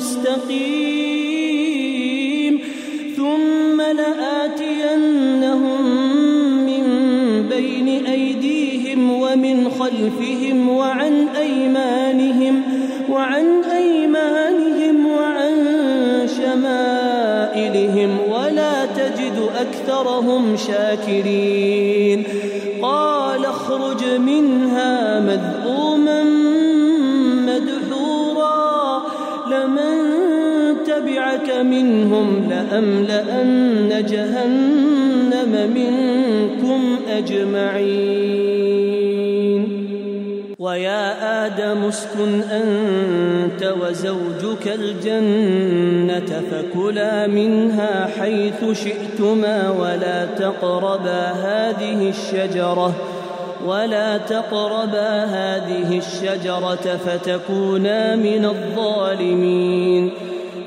المستقيم ثم لآتينهم من بين أيديهم ومن خلفهم وعن أيمانهم وعن أيمانهم وعن شمائلهم ولا تجد أكثرهم شاكرين قال اخرج منها منهم لأملأن جهنم منكم أجمعين. ويا آدم اسكن أنت وزوجك الجنة فكلا منها حيث شئتما ولا تقربا هذه الشجرة ولا تقربا هذه الشجرة فتكونا من الظالمين.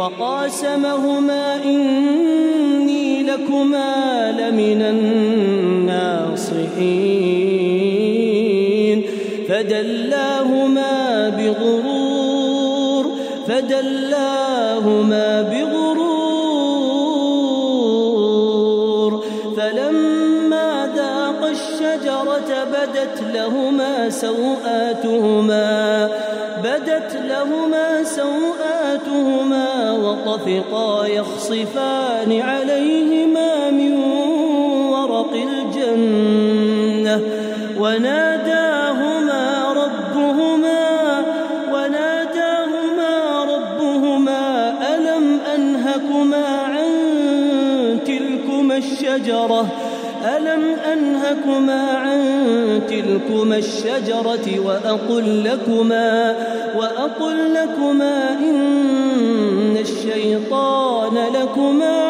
وقاسمهما إني لكما لمن الناصحين. فدلاهما بغرور فدلاهما بغرور. فلما ذاق الشجرة بدت لهما سوآتهما بدت لهما سوآتهما وطفقا يخصفان عليهما من ورق الجنة وناداهما ربهما وناداهما ربهما ألم أنهكما عن تلكما الشجرة ألم أنهكما عن تلكما الشجرة وأقل لكما وأقل لكما إن الشيطان لكما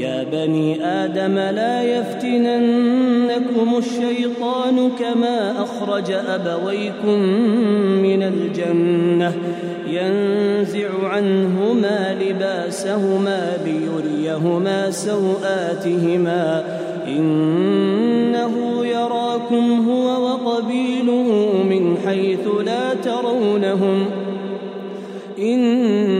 يا بني آدم لا يفتننكم الشيطان كما أخرج أبويكم من الجنة. ينزع عنهما لباسهما ليريهما سوآتهما. إنه يراكم هو وقبيله من حيث لا ترونهم. إنا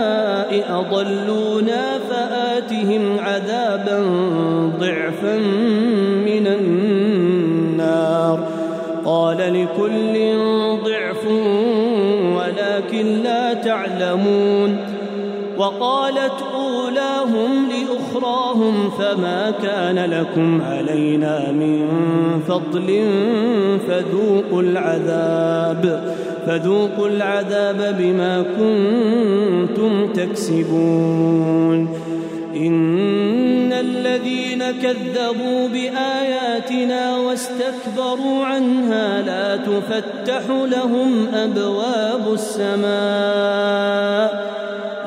أضلونا فآتهم عذابا ضعفا من النار. قال لكل ضعف ولكن لا تعلمون. وقالت لاخراهم فما كان لكم علينا من فضل فذوقوا العذاب فذوقوا العذاب بما كنتم تكسبون. إن الذين كذبوا بآياتنا واستكبروا عنها لا تفتح لهم أبواب السماء.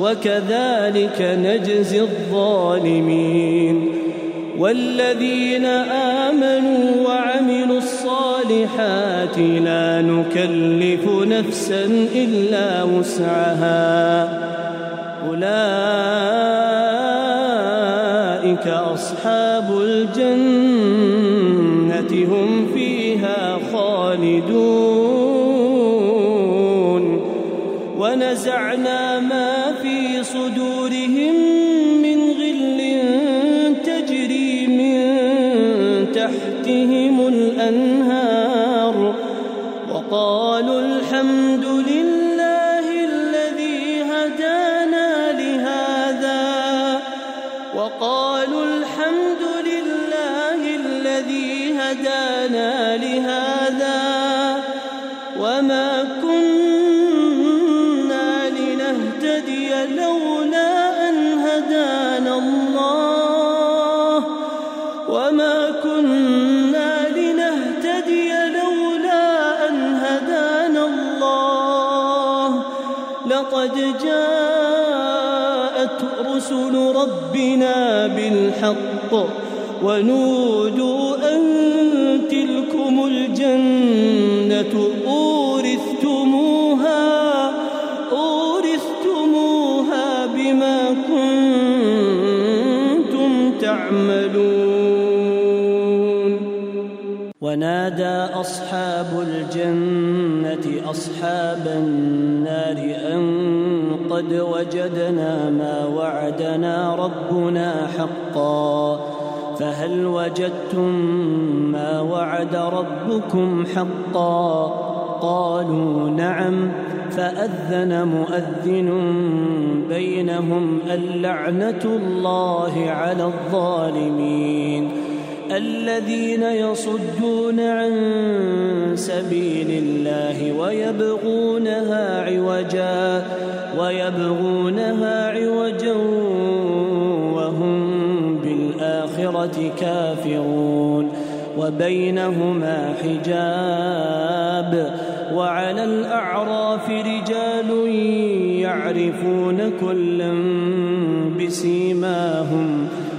وكذلك نجزي الظالمين والذين آمنوا وعملوا الصالحات لا نكلف نفسا إلا وسعها. أولئك أصحاب الجنة هم فيها خالدون. ونزعنا بالحق ونودوا أن تلكم الجنة ونادى أصحاب الجنة أصحاب النار أن قد وجدنا ما وعدنا ربنا حقا فهل وجدتم ما وعد ربكم حقا قالوا نعم فأذن مؤذن بينهم اللعنة الله على الظالمين الذين يصدون عن سبيل الله ويبغونها عوجا ويبغونها عوجا وهم بالآخرة كافرون. وبينهما حجاب وعلى الأعراف رجال يعرفون كلا بسيماهم.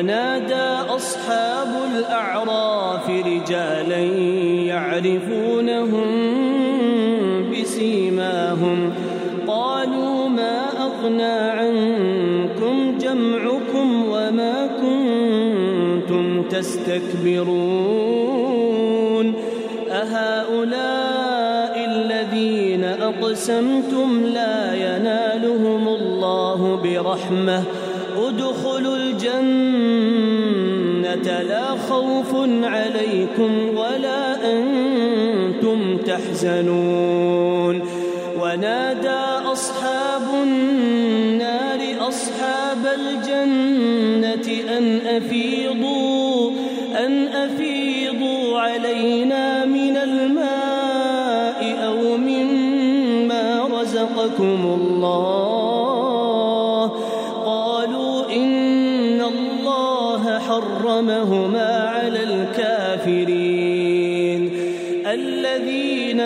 ونادى أصحاب الأعراف رجالا يعرفونهم بسيماهم. قالوا ما أغنى عنكم جمعكم وما كنتم تستكبرون. أهؤلاء الذين أقسمتم لا ينالهم الله برحمة. عليكم ولا أنتم تحزنون. ونادى أصحاب النار أصحاب الجنة أن أفيضوا أن أفيضوا علينا من الماء أو مما رزقكم الله.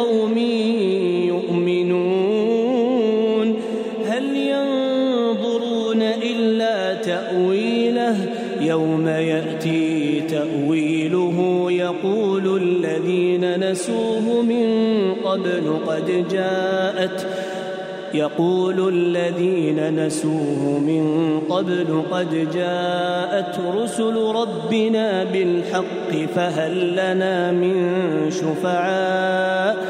لقوم يؤمنون هل ينظرون إلا تأويله يوم يأتي تأويله يقول الذين نسوه من قبل قد جاءت يقول الذين نسوه من قبل قد جاءت رسل ربنا بالحق فهل لنا من شفعاء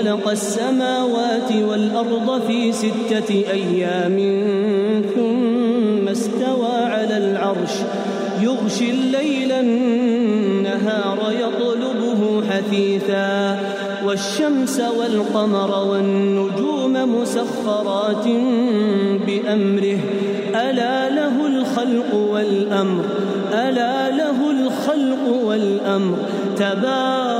خلق السماوات والأرض في ستة أيام ثم استوى على العرش. يغشي الليل النهار يطلبه حثيثا. والشمس والقمر والنجوم مسخرات بأمره. ألا له الخلق والأمر. ألا له الخلق والأمر. تبارك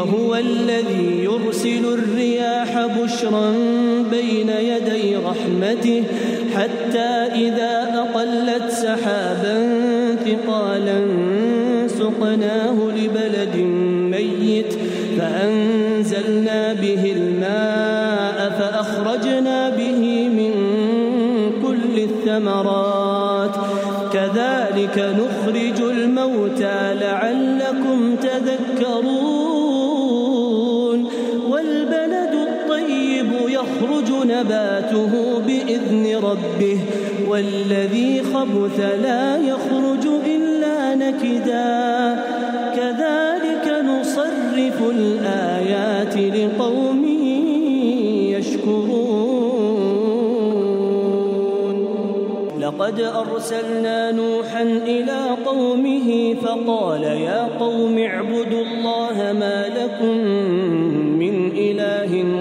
وهو الذي يرسل الرياح بشرا بين يدي رحمته حتى إذا أقلت سحابا ثقالا سقناه لبلد ميت فأنزلنا به الماء فأخرجنا به من كل الثمرات. كذلك نخرج الموتى لعلكم تذكرون. نباته بإذن ربه والذي خبث لا يخرج إلا نكدا. كذلك نصرف الآيات لقوم لقد أرسلنا نوحا إلى قومه فقال يا قوم اعبدوا الله ما لكم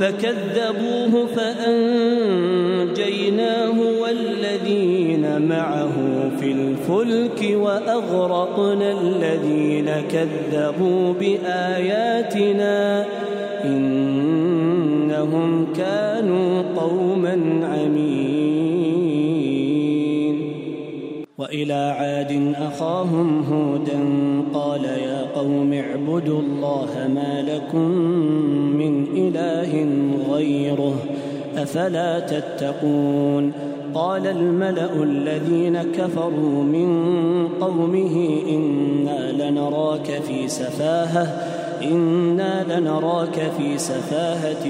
فكذبوه فأنجيناه والذين معه في الفلك وأغرقنا الذين كذبوا بآياتنا إنهم كانوا قوما عمين وإلى عاد أخاهم هودا قال يا قوم اعبدوا الله ما لكم من إله غيره أفلا تتقون قال الملأ الذين كفروا من قومه إنا لنراك في سفاهة إنا لنراك في سفاهة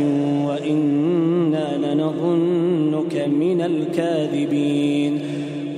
وإنا لنظنك من الكاذبين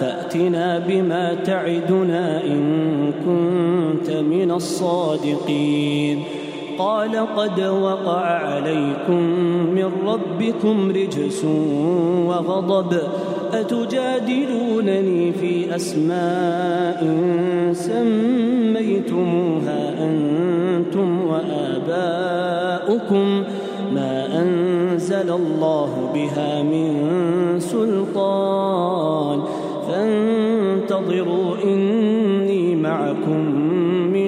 فأتنا بما تعدنا إن كنت من الصادقين. قال قد وقع عليكم من ربكم رجس وغضب. أتجادلونني في أسماء سميتموها أنتم وآباؤكم. ما أنزل الله بها من سلطان.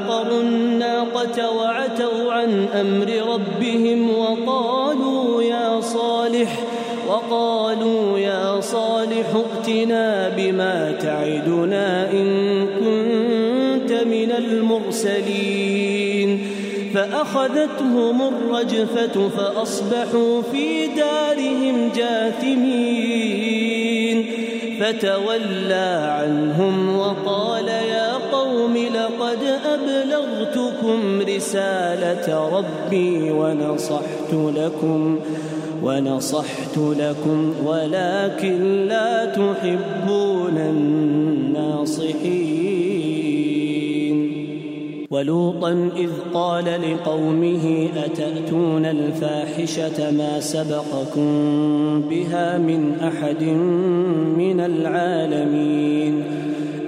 فعقروا الناقة وعتوا عن أمر ربهم وقالوا يا صالح وقالوا يا صالح ائتنا بما تعدنا إن كنت من المرسلين فأخذتهم الرجفة فأصبحوا في دارهم جاثمين فتولى عنهم وقال يا قوم لقد أبلغتكم رسالة ربي ونصحت لكم ونصحت لكم ولكن لا تحبون الناصحين. ولوطا إذ قال لقومه أتأتون الفاحشة ما سبقكم بها من أحد من العالمين؟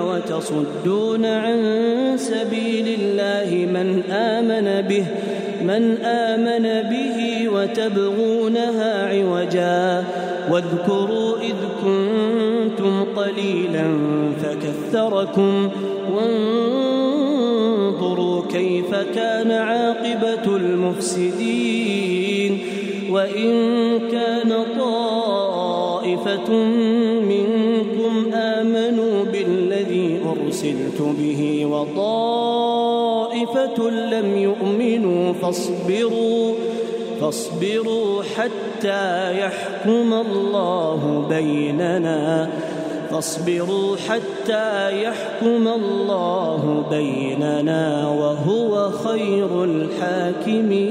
وتصدون عن سبيل الله من آمن به من آمن به وتبغونها عوجا. واذكروا إذ كنتم قليلا فكثركم وانظروا كيف كان عاقبة المفسدين. وإن كان طائفة أرسلت به وطائفة لم يؤمنوا فاصبروا فاصبروا حتى يحكم الله بيننا فاصبروا حتى يحكم الله بيننا وهو خير الحاكمين.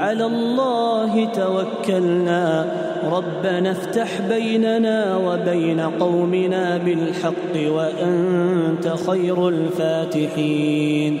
على الله توكلنا. ربنا افتح بيننا وبين قومنا بالحق وأنت خير الفاتحين.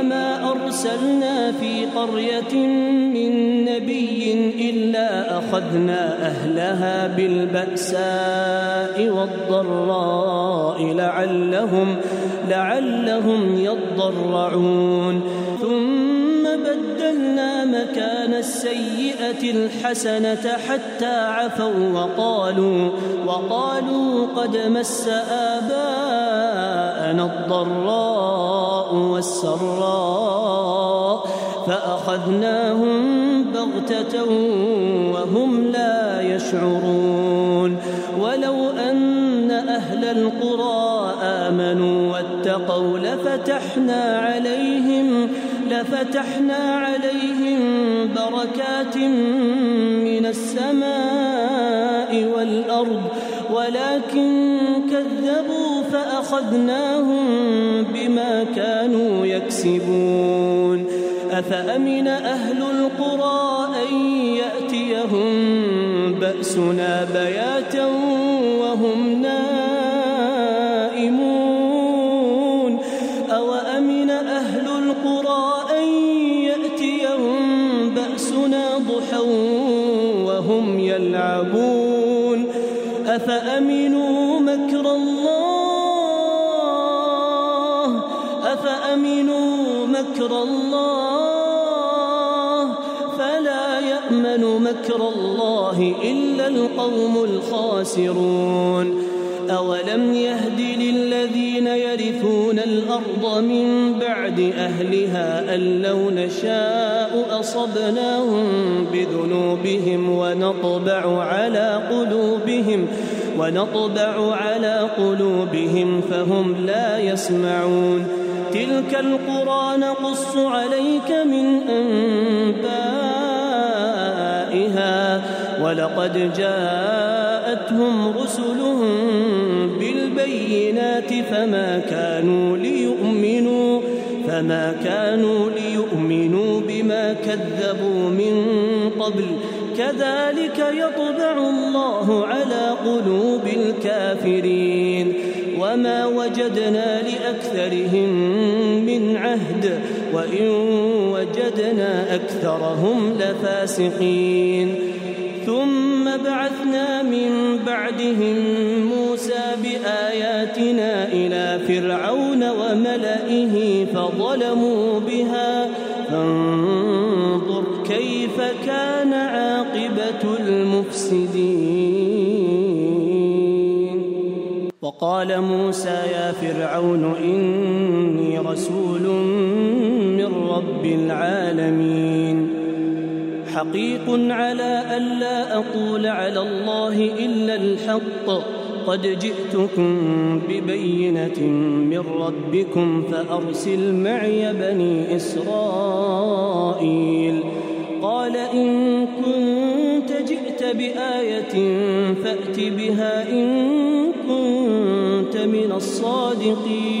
وما ارسلنا في قريه من نبي الا اخذنا اهلها بالباساء والضراء لعلهم لعلهم يضرعون ثم بدلنا مكان السيئة الحسنة حتى عفوا وقالوا وقالوا قد مس آباءنا الضراء والسراء فأخذناهم بغتة وهم لا يشعرون. ولو أن أهل القرى آمنوا واتقوا لفتحنا عليهم لفتحنا عليهم بركات من السماء والأرض ولكن كذبوا فأخذناهم بما كانوا يكسبون. أفأمن أهل القرى أن يأتيهم بأسنا بياتا مكر الله إلا القوم الخاسرون أولم يهد للذين يرثون الأرض من بعد أهلها أن لو نشاء أصبناهم بذنوبهم ونطبع على قلوبهم ونطبع على قلوبهم فهم لا يسمعون تلك القرى نقص عليك من أنبائها ولقد جاءتهم رسلهم بالبينات فما كانوا ليؤمنوا فما كانوا ليؤمنوا بما كذبوا من قبل. كذلك يطبع الله على قلوب الكافرين. وما وجدنا لأكثرهم من عهد. وإن وجدنا أكثرهم لفاسقين. ثم بعثنا من بعدهم موسى بآياتنا إلى فرعون وملئه فظلموا بها. فانظر كيف كان عاقبة المفسدين. وقال موسى يا فرعون إني رسول رب العالمين. حقيق على ألا أقول على الله إلا الحق. قد جئتكم ببينة من ربكم فأرسل معي بني إسرائيل. قال إن كنت جئت بآية فأت بها إن كنت من الصادقين.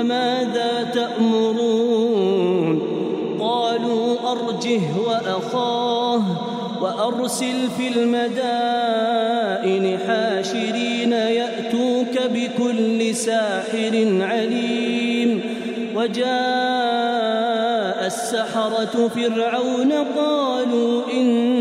فماذا تأمرون؟ قالوا أرجه وأخاه وأرسل في المدائن حاشرين يأتوك بكل ساحر عليم. وجاء السحرة فرعون قالوا إن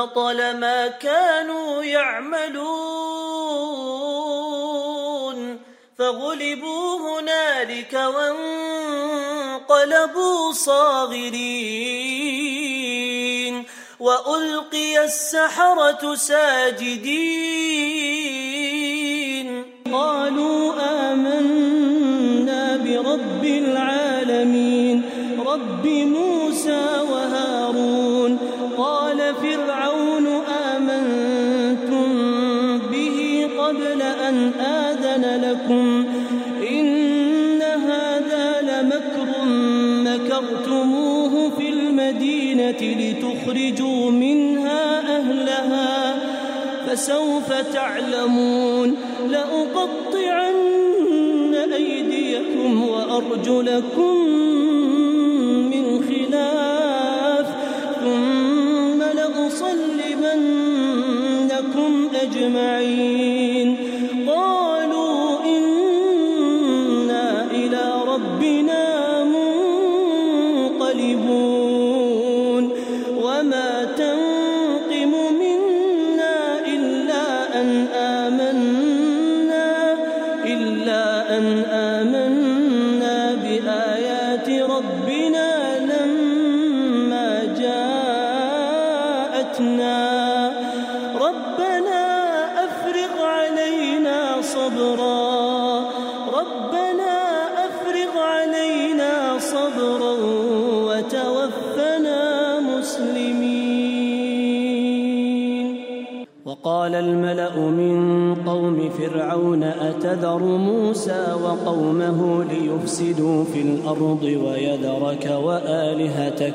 وبطل ما كانوا يعملون فغلبوا هنالك وانقلبوا صاغرين وألقي السحرة ساجدين. قالوا آمنا المدينة لتخرجوا منها أهلها فسوف تعلمون. لأقطعن أيديكم وأرجلكم من خلاف ثم لأصلبنكم أجمعين. في الأرض ويذرك وآلهتك.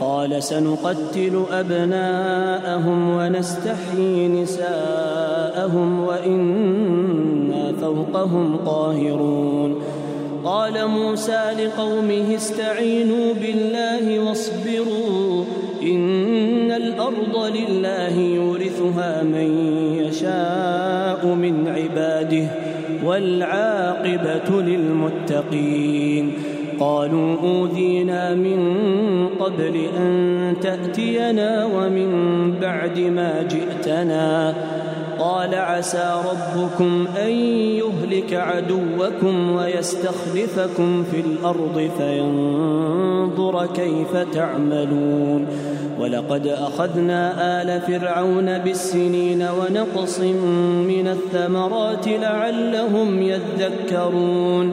قال سنقتل أبناءهم ونستحيي نساءهم وإنا فوقهم قاهرون. قال موسى لقومه استعينوا بالله واصبروا إن الأرض لله يورثها من يشاء من عباده والعاقبة للمتقين. قالوا أوذينا من قبل أن تأتينا ومن بعد ما جئتنا. قال عسى ربكم أن يهلك عدوكم ويستخلفكم في الأرض فينظر كيف تعملون. ولقد أخذنا آل فرعون بالسنين ونقص من الثمرات لعلهم يذكرون.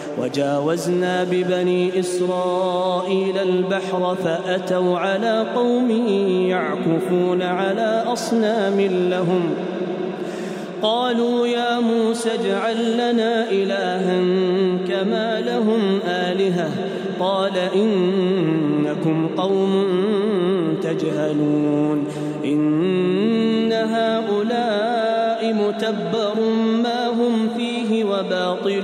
وجاوزنا ببني إسرائيل البحر فأتوا على قوم يعكفون على أصنام لهم. قالوا يا موسى اجعل لنا إلها كما لهم آلهة. قال إنكم قوم تجهلون. إن هؤلاء متبر ما هم فيه وباطل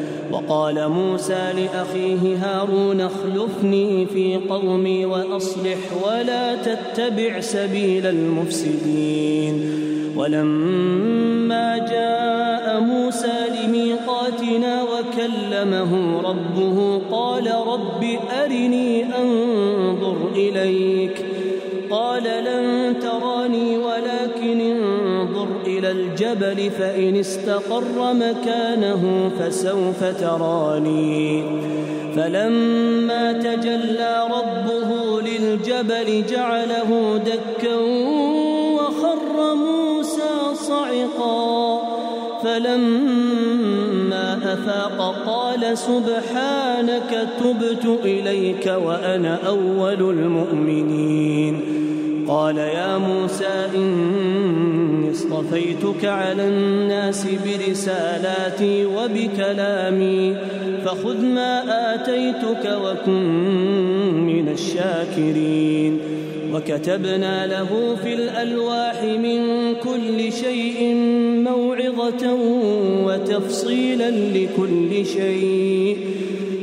وقال موسى لأخيه هارون اخلفني في قومي وأصلح ولا تتبع سبيل المفسدين. ولما جاء موسى لميقاتنا وكلمه ربه قال رب أرني أنظر إليك. قال لن تراني إلى الجبل فإن استقر مكانه فسوف تراني. فلما تجلى ربه للجبل جعله دكا وخر موسى صعقا. فلما أفاق قال سبحانك تبت إليك وأنا أول المؤمنين. قال يا موسى إني اصطفيتك على الناس برسالاتي وبكلامي فخذ ما آتيتك وكن من الشاكرين. وكتبنا له في الألواح من كل شيء موعظة وتفصيلا لكل شيء.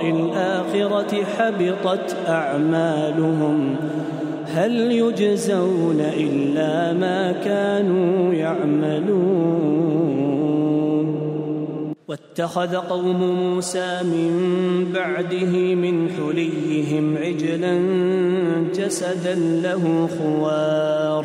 الآخرة حبطت أعمالهم. هل يجزون إلا ما كانوا يعملون؟ واتخذ قوم موسى من بعده من حليهم عجلا جسدا له خوار.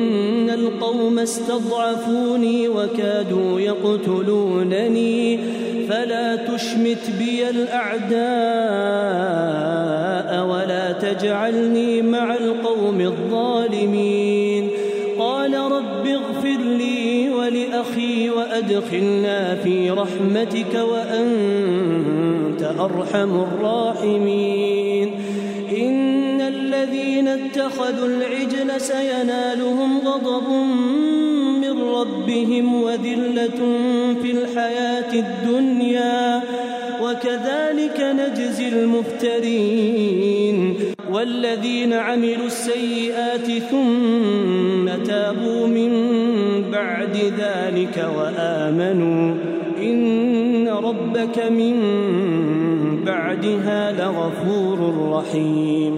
القوم استضعفوني وكادوا يقتلونني فلا تشمت بي الأعداء ولا تجعلني مع القوم الظالمين. قال رب اغفر لي ولأخي وأدخلنا في رحمتك وأنت أرحم الراحمين. الذين اتخذوا العجل سينالهم غضب من ربهم وذلة في الحياة الدنيا. وكذلك نجزي المفترين. والذين عملوا السيئات ثم تابوا من بعد ذلك وآمنوا. إن ربك من بعدها لغفور رحيم.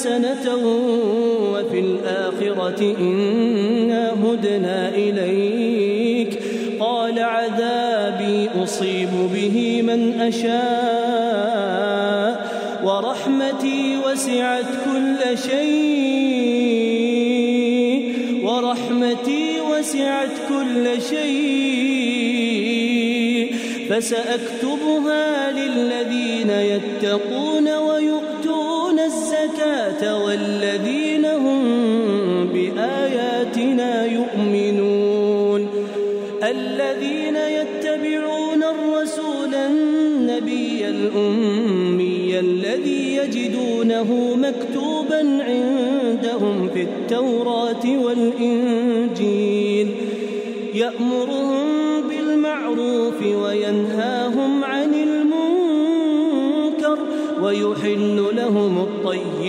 حسنة وفي الآخرة إنا هدنا إليك. قال عذابي أصيب به من أشاء ورحمتي وسعت كل شيء ورحمتي وسعت كل شيء. فسأكتبها للذين يتقون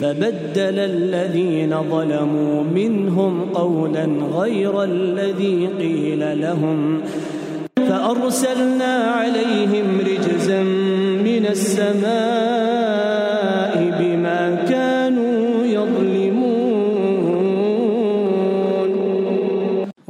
فبدل الذين ظلموا منهم قولا غير الذي قيل لهم. فأرسلنا عليهم رجزا من السماء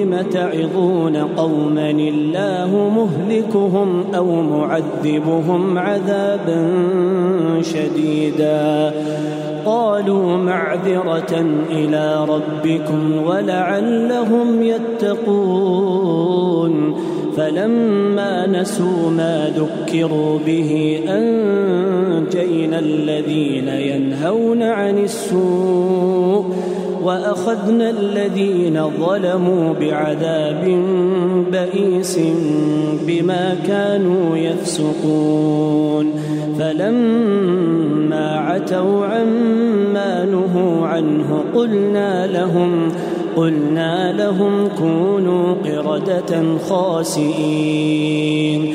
لم تعظون قوما الله مهلكهم أو معذبهم عذابا شديدا. قالوا معذرة إلى ربكم ولعلهم يتقون. فلما نسوا ما ذكروا به أنجينا الذين ينهون عن السوء وأخذنا الذين ظلموا بعذاب بئيس بما كانوا يفسقون. فلما عتوا عما نهوا عنه قلنا لهم قلنا لهم كونوا قردة خاسئين.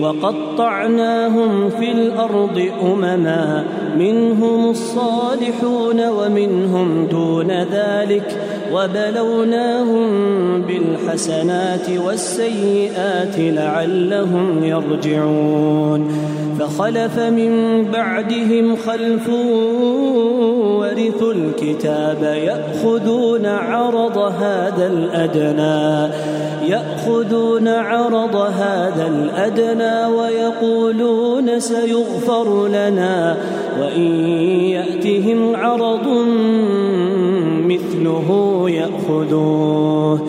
وقطعناهم في الأرض أمما منهم الصالحون ومنهم دون ذلك وبلوناهم بالحسنات والسيئات لعلهم يرجعون. فخلف من بعدهم خلف ورثوا الكتاب يأخذون عرض هذا الأدنى يأخذون عرض هذا الأدنى ويقولون سيغفر لنا وإن يأتهم عرض مثله يأخذوه.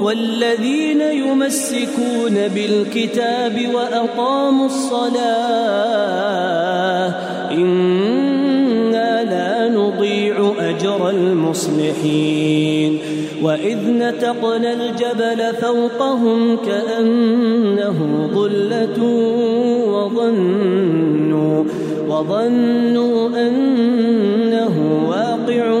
والذين يمسكون بالكتاب وأقاموا الصلاة إنا لا نضيع أجر المصلحين وإذ نتقنا الجبل فوقهم كأنه ظلة وظنوا وظنوا أنه واقع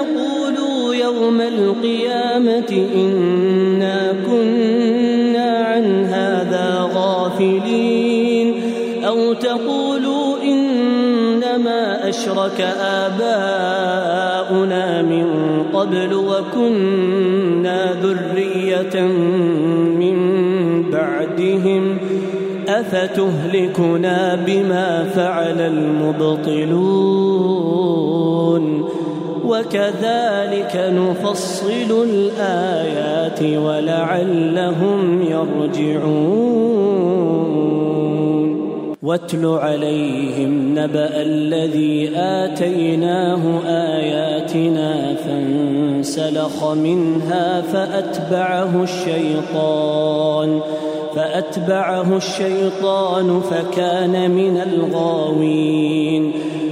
تقولوا يوم القيامة إنا كنا عن هذا غافلين أو تقولوا إنما أشرك آباؤنا من قبل وكنا ذرية من بعدهم أفتهلكنا بما فعل المبطلون وكذلك نفصل الآيات ولعلهم يرجعون. واتل عليهم نبأ الذي آتيناه آياتنا فانسلخ منها فأتبعه الشيطان فأتبعه الشيطان فكان من الغاوين.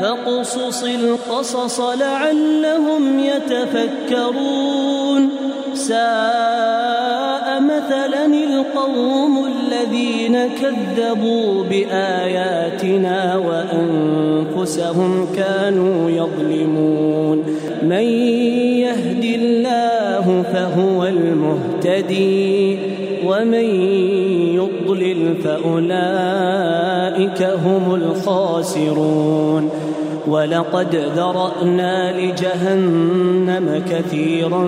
فاقصص القصص لعلهم يتفكرون. ساء مثلا القوم الذين كذبوا بآياتنا وأنفسهم كانوا يظلمون. من الله فهو المهتدي ومن يضلل فأولئك هم الخاسرون. ولقد ذرأنا لجهنم كثيرا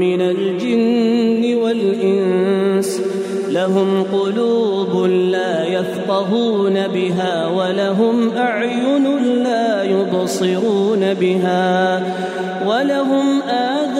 من الجن والإنس لهم قلوب لا يفقهون بها ولهم أعين لا يبصرون بها ولهم آذان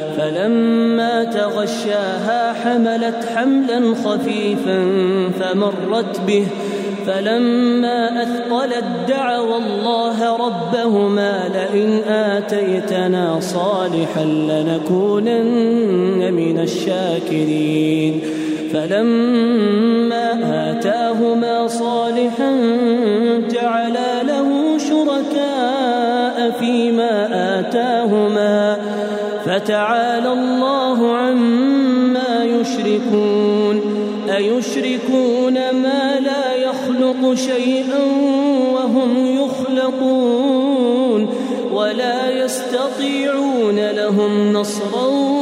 فلما تغشاها حملت حملا خفيفا فمرت به. فلما أثقلت دعوا الله ربهما لئن آتيتنا صالحا لنكونن من الشاكرين. فلما آتاهما صالحا جعلا له شركاء فيما فتعالى الله عما يشركون أيشركون ما لا يخلق شيئا وهم يخلقون ولا يستطيعون لهم نصرا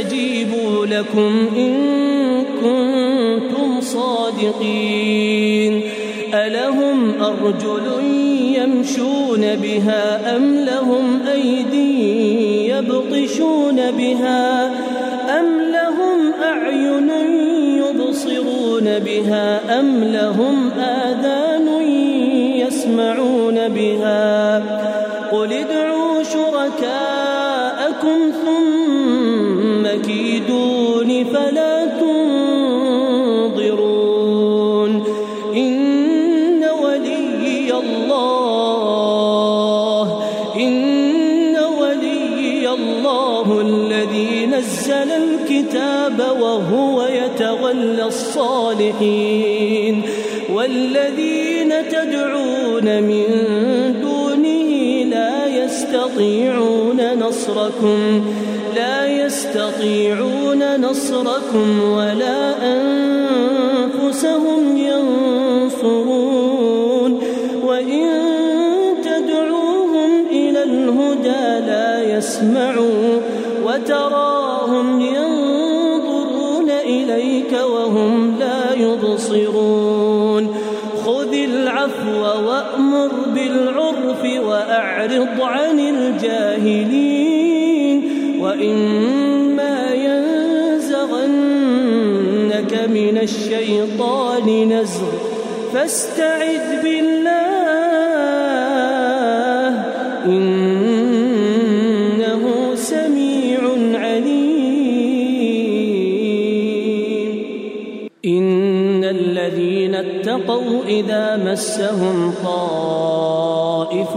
فليستجيبوا لكم إن كنتم صادقين. ألهم أرجل يمشون بها أم لهم أيدي يبطشون بها أم لهم أعين يبصرون بها أم لهم آذان وأعرض عن الجاهلين وإما ينزغنك من الشيطان نزغ. فاستعذ بالله إنه سميع عليم. إن الذين اتقوا إذا مسهم طائف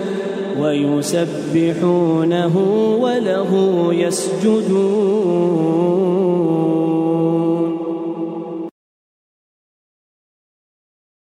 ويسبحونه وله يسجدون.